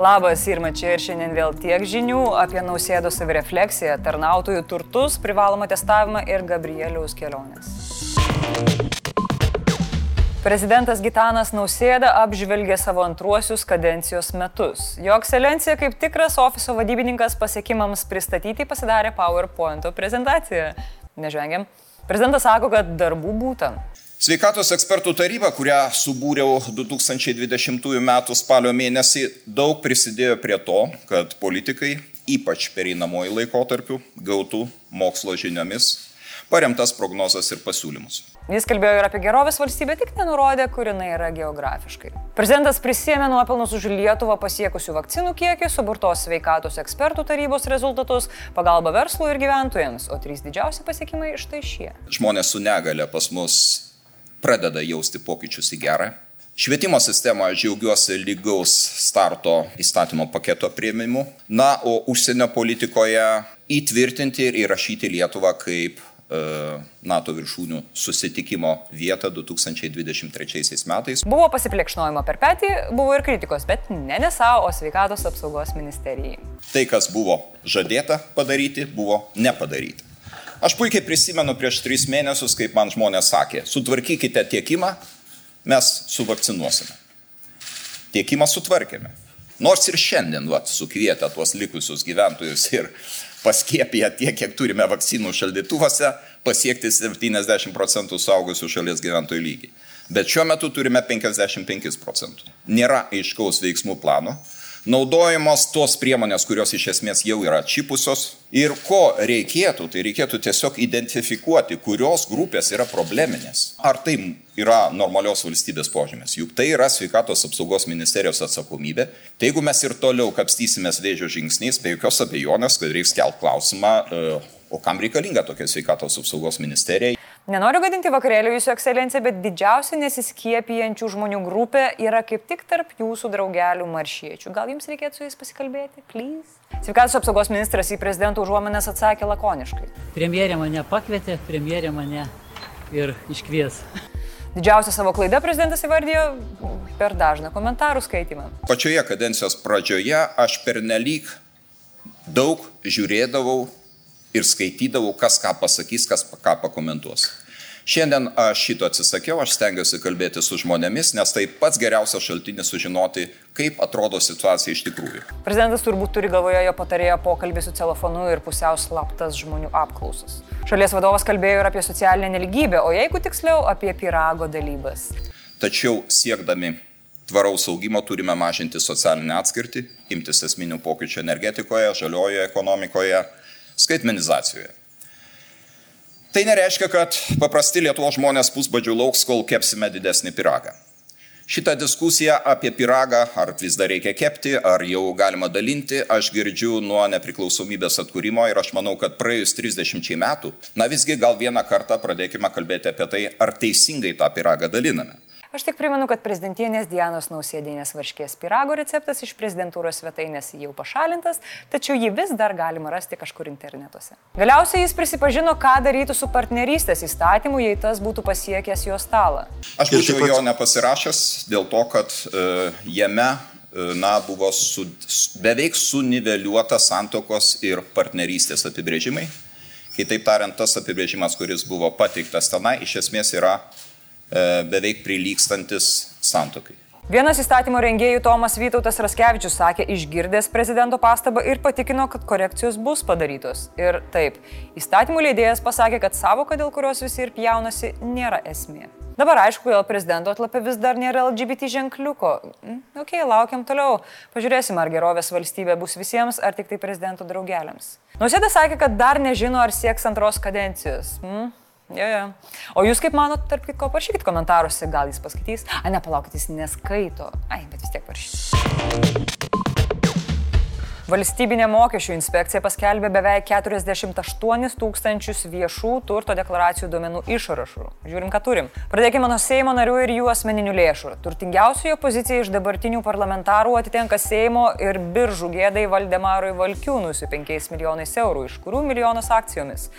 Labas, Irma čia ir šiandien vėl tiek žinių apie nausėdos savirefleksiją, tarnautojų turtus, privalomą testavimą ir Gabrieliaus keliones. Prezidentas Gitanas Nausėda apžvelgė savo antruosius kadencijos metus. Jo ekscelencija kaip tikras ofiso vadybininkas pasiekimams pristatyti pasidarė PowerPoint prezentaciją. Nežvengiam. Prezidentas sako, kad darbų būtent. Sveikatos ekspertų taryba, kurią subūriau 2020 m. spalio mėnesį, daug prisidėjo prie to, kad politikai, ypač pereinamoji laikotarpiu, gautų mokslo žiniomis paremtas prognozes ir pasiūlymus. Jis kalbėjo ir apie gerovės valstybę, tik nenurodė, kur jinai yra geografiškai. Prezidentas prisėmė nuopelnus už Lietuvą pasiekusių vakcinų kiekį, suburtos sveikatos ekspertų tarybos rezultatus, pagalba verslui ir gyventojams, o trys didžiausi pasiekimai štai šie. Žmonės su negale pas mus pradeda jausti pokyčius į gerą. Švietimo sistemoje džiaugiuosi lygaus starto įstatymo paketo prieimimu. Na, o užsienio politikoje įtvirtinti ir įrašyti Lietuvą kaip e, NATO viršūnių susitikimo vietą 2023 metais. Buvo pasiplekšnojimo per petį, buvo ir kritikos, bet ne NSA, o sveikatos apsaugos ministerijai. Tai, kas buvo žadėta padaryti, buvo nepadaryta. Aš puikiai prisimenu prieš tris mėnesius, kaip man žmonės sakė, sutvarkykite tiekimą, mes suvakcinuosime. Tiekimą sutvarkėme. Nors ir šiandien, vat, sukvietę tuos likusius gyventojus ir paskėpėję tiek, kiek turime vakcinų šaldytuvose, pasiekti 70 procentų saugusių šalies gyventojų lygį. Bet šiuo metu turime 55 procentų. Nėra aiškaus veiksmų plano, naudojamos tos priemonės, kurios iš esmės jau yra čipusios. Ir ko reikėtų, tai reikėtų tiesiog identifikuoti, kurios grupės yra probleminės. Ar tai yra normalios valstybės požymės. Juk tai yra sveikatos apsaugos ministerijos atsakomybė. Tai jeigu mes ir toliau kapstysimės vėžio žingsniais, be jokios abejonės, kad reiks kelt klausimą, e, o kam reikalinga tokia sveikatos apsaugos ministerija. Nenoriu gadinti vakarėlių jūsų ekscelencija, bet didžiausia nesiskiepijančių žmonių grupė yra kaip tik tarp jūsų draugelių maršiečių. Gal jums reikėtų su jais pasikalbėti, please? Sveikatos apsaugos ministras į prezidento užuomenės atsakė lakoniškai. Premjerė mane pakvietė, premjerė mane ir iškvies. Didžiausia savo klaida prezidentas įvardijo per dažną komentarų skaitimą. Pačioje kadencijos pradžioje aš pernelyg daug žiūrėdavau ir skaitydavau, kas ką pasakys, kas ką pakomentuos. Šiandien aš šito atsisakiau, aš stengiuosi kalbėti su žmonėmis, nes tai pats geriausias šaltinis sužinoti, kaip atrodo situacija iš tikrųjų. Prezidentas turbūt turi galvoje jo patarėjo pokalbį su telefonu ir pusiau slaptas žmonių apklausas. Šalies vadovas kalbėjo ir apie socialinę neligybę, o jeigu tiksliau, apie pirago dalybas. Tačiau siekdami tvaraus augimo turime mažinti socialinę atskirtį, imtis esminių pokyčių energetikoje, žaliojoje ekonomikoje skaitmenizacijoje. Tai nereiškia, kad paprasti Lietuvos žmonės pusbadžių lauks, kol kepsime didesnį piragą. Šitą diskusiją apie piragą, ar vis dar reikia kepti, ar jau galima dalinti, aš girdžiu nuo nepriklausomybės atkūrimo ir aš manau, kad praėjus 30 metų, na visgi gal vieną kartą pradėkime kalbėti apie tai, ar teisingai tą piragą daliname. Aš tik primenu, kad prezidentienės Dianos nausėdinės varškės pirago receptas iš prezidentūros svetainės jau pašalintas, tačiau jį vis dar galima rasti kažkur internetuose. Galiausiai jis prisipažino, ką darytų su partnerystės įstatymu, jei tas būtų pasiekęs jo stalą. Aš būčiau jo nepasirašęs dėl to, kad uh, jame uh, na, buvo su, beveik suniveliuota santokos ir partnerystės apibrėžimai. Kitaip tariant, tas apibrėžimas, kuris buvo pateiktas tenai, iš esmės yra E, beveik prilykstantis santokai. Vienas įstatymo rengėjų Tomas Vytautas Raskevičius sakė, išgirdęs prezidento pastabą ir patikino, kad korekcijos bus padarytos. Ir taip, įstatymų leidėjas pasakė, kad savoka, dėl kurios visi ir pjaunasi, nėra esmė. Dabar aišku, dėl prezidento atlapė vis dar nėra LGBT ženkliuko. Mm, ok, laukiam toliau. Pažiūrėsim, ar gerovės valstybė bus visiems, ar tik tai prezidento draugeliams. Nusėda sakė, kad dar nežino, ar sieks antros kadencijos. Mm? Jo, jo. O jūs kaip manot, tarp kitko, parašykit komentaruose, gal jis paskaitys. A, ne, palaukit, jis neskaito. Ai, bet vis tiek parašykit. Valstybinė mokesčių inspekcija paskelbė beveik 48 tūkstančius viešų turto deklaracijų duomenų išrašų. Žiūrim, ką turim. Pradėkime nuo Seimo narių ir jų asmeninių lėšų. Turtingiausioje pozicija iš dabartinių parlamentarų atitenka Seimo ir biržų gėdai Valdemarui Valkiūnui su 5 milijonais eurų, iš kurių milijonas akcijomis.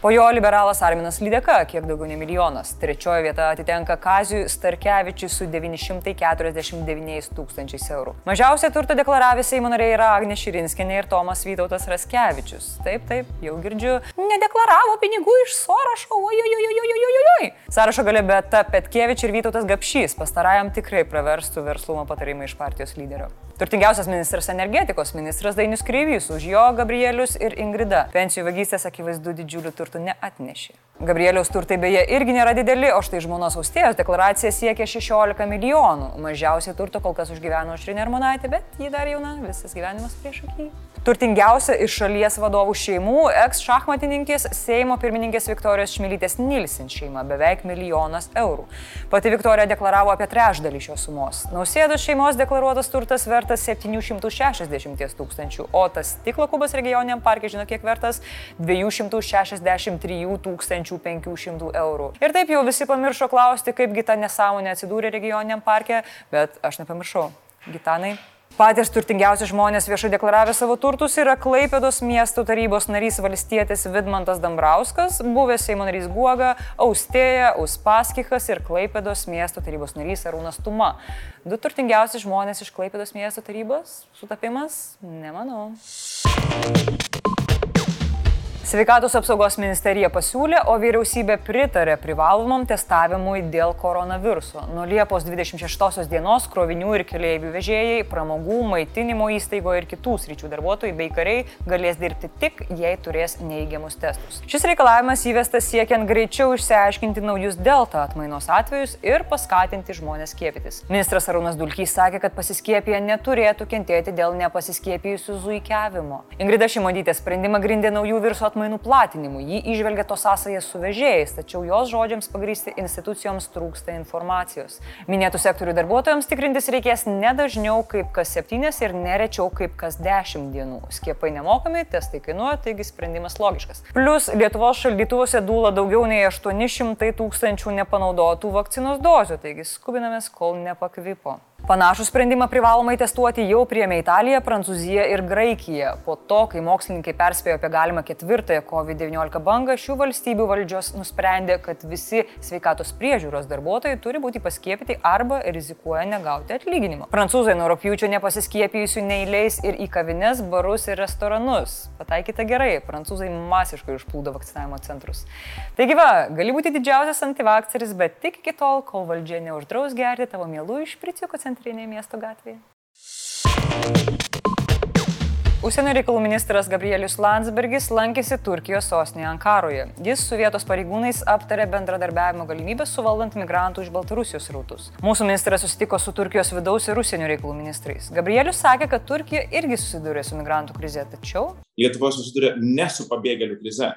Po jo liberalas Arminas Lydeka, kiek daugiau nei milijonas. Trečioji vieta atitenka Kazijui Starkevičiui su 949 tūkstančiais eurų. Mažiausiai turto deklaravę Seimo nariai yra Agnė Širinskinė ir Tomas Vytautas Raskevičius. Taip, taip, jau girdžiu. Nedeklaravo pinigų iš sąrašo. Ojojojojojojojoj. Sąrašo gali Beta Petkievič ir Vytautas Gapšys. Pastarajam tikrai praverstų verslumo patarimai iš partijos lyderio. Turtingiausias ministras energetikos ministras Dainius Kreivys, už jo Gabrielius ir Ingrida. Pensijų vagystės akivaizdu didžiulių turtų neatnešė. Gabrieliaus turtai beje irgi nėra dideli, o štai žmonos austėjos deklaracija siekia 16 milijonų. Mažiausiai turto kol kas užgyveno Šrinė Armonaitė, bet ji dar jauna, visas gyvenimas prieš akį. Turtingiausia iš šalies vadovų šeimų - eks šachmatininkės Seimo pirmininkės Viktorijos Šmilytės Nilsin šeima - beveik milijonas eurų. Pati Viktorija deklaravo apie trečdalį šios sumos. Nausėdos šeimos deklaruotas turtas vertas 760 tūkstančių, o tas stiklo kubas regioniniam parke žino kiek vertas 263 500 eurų. Ir taip jau visi pamiršo klausti, kaipgi ta nesąmonė atsidūrė regioniniam parke, bet aš nepamiršau. Gitanai, Patys turtingiausi žmonės viešai deklaravę savo turtus yra Klaipėdos miesto tarybos narys valstietis Vidmantas Dambrauskas, buvęs Seimo narys Guoga, Austėja, Uspaskikas ir Klaipėdos miesto tarybos narys Arūnas Tuma. Du turtingiausi žmonės iš Klaipėdos miesto tarybos? Sutapimas? Nemanau. Sveikatos apsaugos ministerija pasiūlė, o vyriausybė pritarė privalomam testavimui dėl koronaviruso. Nuo Liepos 26 dienos krovinių ir keliaivių vežėjai, pramogų, maitinimo įstaigo ir kitų sričių darbuotojai bei kariai galės dirbti tik, jei turės neįgiamus testus. Šis reikalavimas įvestas siekiant greičiau išsiaiškinti naujus delta atmainos atvejus ir paskatinti žmonės skiepytis. Ministras Arūnas Dulkys sakė, kad pasiskiepėję neturėtų kentėti dėl nepasiskiepėjusių zuikiavimo. Ingrida Šimodytė sprendimą grindė naujų viruso atmainų atmainų platinimu. Ji išvelgia to sąsąją su vežėjais, tačiau jos žodžiams pagrysti institucijoms trūksta informacijos. Minėtų sektorių darbuotojams tikrintis reikės ne dažniau kaip kas septynės ir nerečiau kaip kas dešimt dienų. Skiepai nemokami, testai kainuoja, taigi sprendimas logiškas. Plus Lietuvos šaldytuvuose dūla daugiau nei 800 tūkstančių nepanaudotų vakcinos dozių, taigi skubinamės, kol nepakvipo. Panašų sprendimą privalomai testuoti jau priemė Italija, Prancūzija ir Graikija. Po to, kai mokslininkai perspėjo apie galimą ketvirtąją COVID-19 bangą, šių valstybių valdžios nusprendė, kad visi sveikatos priežiūros darbuotojai turi būti paskiepyti arba rizikuoja negauti atlyginimo. Prancūzai nuo rūpjūčio nepasiskiepijusių neįleis ir į kavines, barus ir restoranus. Pataikyta gerai, prancūzai masiškai užplūdo vakcinavimo centrus. Taigi va, gali būti didžiausias antivakceris, bet tik iki tol, kol valdžia neuždraus gerti tavo mielų išpriciukų centrų centrinėje miesto gatvėje. Užsienio reikalų ministras Gabrielius Landsbergis lankėsi Turkijos sostinėje Ankaroje. Jis su vietos pareigūnais aptarė bendradarbiavimo galimybę suvaldant migrantų iš Baltarusijos rautus. Mūsų ministras susitiko su Turkijos vidaus ir užsienio reikalų ministrais. Gabrielius sakė, kad Turkija irgi susidūrė su migrantų krize, tačiau... Lietuva susidūrė ne su pabėgėlių krize.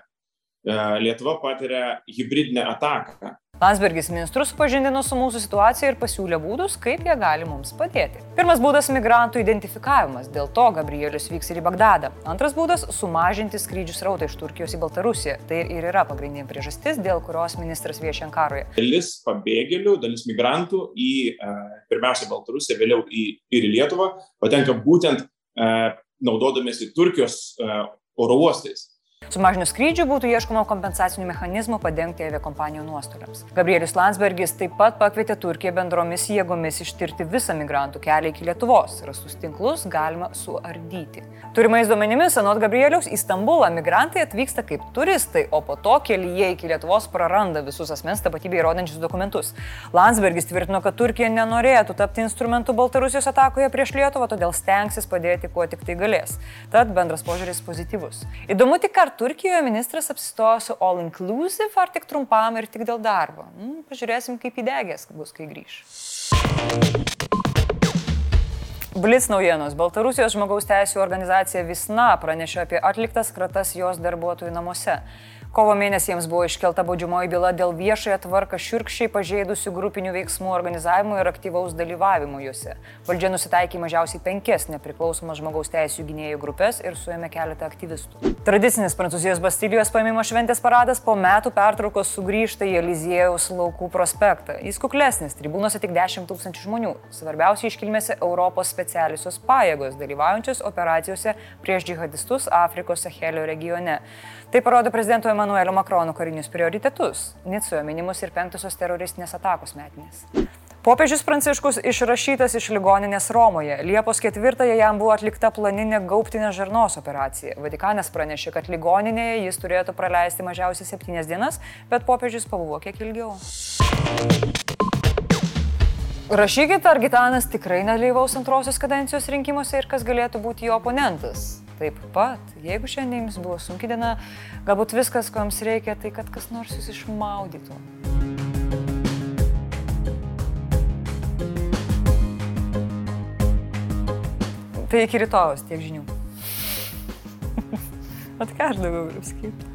E, Lietuva patiria hybridinę ataką Landsbergis ministrus supažindino su mūsų situacija ir pasiūlė būdus, kaip jie gali mums padėti. Pirmas būdas - migrantų identifikavimas, dėl to Gabrielius vyks ir į Bagdadą. Antras būdas - sumažinti skrydžių srautą iš Turkijos į Baltarusiją. Tai ir yra pagrindinė priežastis, dėl kurios ministras viešia Ankaroje. Dalis pabėgėlių, dalis migrantų į e, pirmiausia Baltarusiją, vėliau į, ir į Lietuvą patenka būtent e, naudodamėsi Turkijos e, oro uostais. Sumažinus skrydžių būtų ieškoma kompensacinių mechanizmų padengti aviakompanijų nuostoliams. Gabrielius Landsbergis taip pat pakvietė Turkiją bendromis jėgomis ištirti visą migrantų kelią iki Lietuvos. Rastus tinklus galima suardyti. Turimais duomenimis, anot Gabrieliaus, į Stambulą migrantai atvyksta kaip turistai, o po to kelyje iki Lietuvos praranda visus asmens tapatybę įrodančius dokumentus. Landsbergis tvirtino, kad Turkija nenorėtų tapti instrumentu Baltarusijos atakoje prieš Lietuvą, todėl stengsis padėti kuo tik tai galės. Tad bendras požiūris pozityvus. Įdomu tik, ar Turkijoje ministras apsistojo su all inclusive ar tik trumpam ir tik dėl darbo. Hmm, pažiūrėsim, kaip įdegęs bus, kai grįž. Blitz naujienos. Baltarusijos žmogaus teisų organizacija Visna pranešė apie atliktas kratas jos darbuotojų namuose. Kovo mėnesį jiems buvo iškelta baudžiamoji byla dėl viešąją tvarką širkščiai pažeidusių grupinių veiksmų organizavimo ir aktyvaus dalyvavimo juose. Valdžia nusitaikė mažiausiai penkias nepriklausomas žmogaus teisų gynėjų grupės ir suėmė keletą aktyvistų. Tradicinis Prancūzijos Bastilijos paėmimo šventės paradas po metų pertraukos sugrįžta į Eliziejaus laukų prospektą. Jis kuklesnis, tribūnose tik 10 tūkstančių žmonių. Svarbiausia iškilmėse Europos specialiusios pajėgos dalyvaujančios operacijose prieš džihadistus Afrikos Sahelio regione. Tai parodo prezidento Emanuelio Makrono karinius prioritetus. Nicoje minimus ir penktosios teroristinės atakos metinės. Popiežius Pranciškus išrašytas iš ligoninės Romoje. Liepos ketvirtąją jam buvo atlikta planinė gauptinė žarnos operacija. Vatikanas pranešė, kad ligoninėje jis turėtų praleisti mažiausiai septynias dienas, bet popiežius pabuvo kiek ilgiau. Rašykite, ar Gitanas tikrai dalyvaus antrosios kadencijos rinkimuose ir kas galėtų būti jo oponentas taip pat. Jeigu šiandien jums buvo sunki diena, galbūt viskas, ko jums reikia, tai kad kas nors jūs išmaudytų. Tai iki rytojus tiek žinių. At ką aš daugiau galiu sakyti?